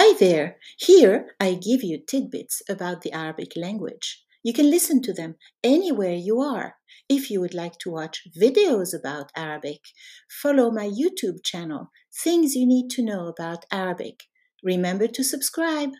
Hi there! Here I give you tidbits about the Arabic language. You can listen to them anywhere you are. If you would like to watch videos about Arabic, follow my YouTube channel, Things You Need to Know About Arabic. Remember to subscribe.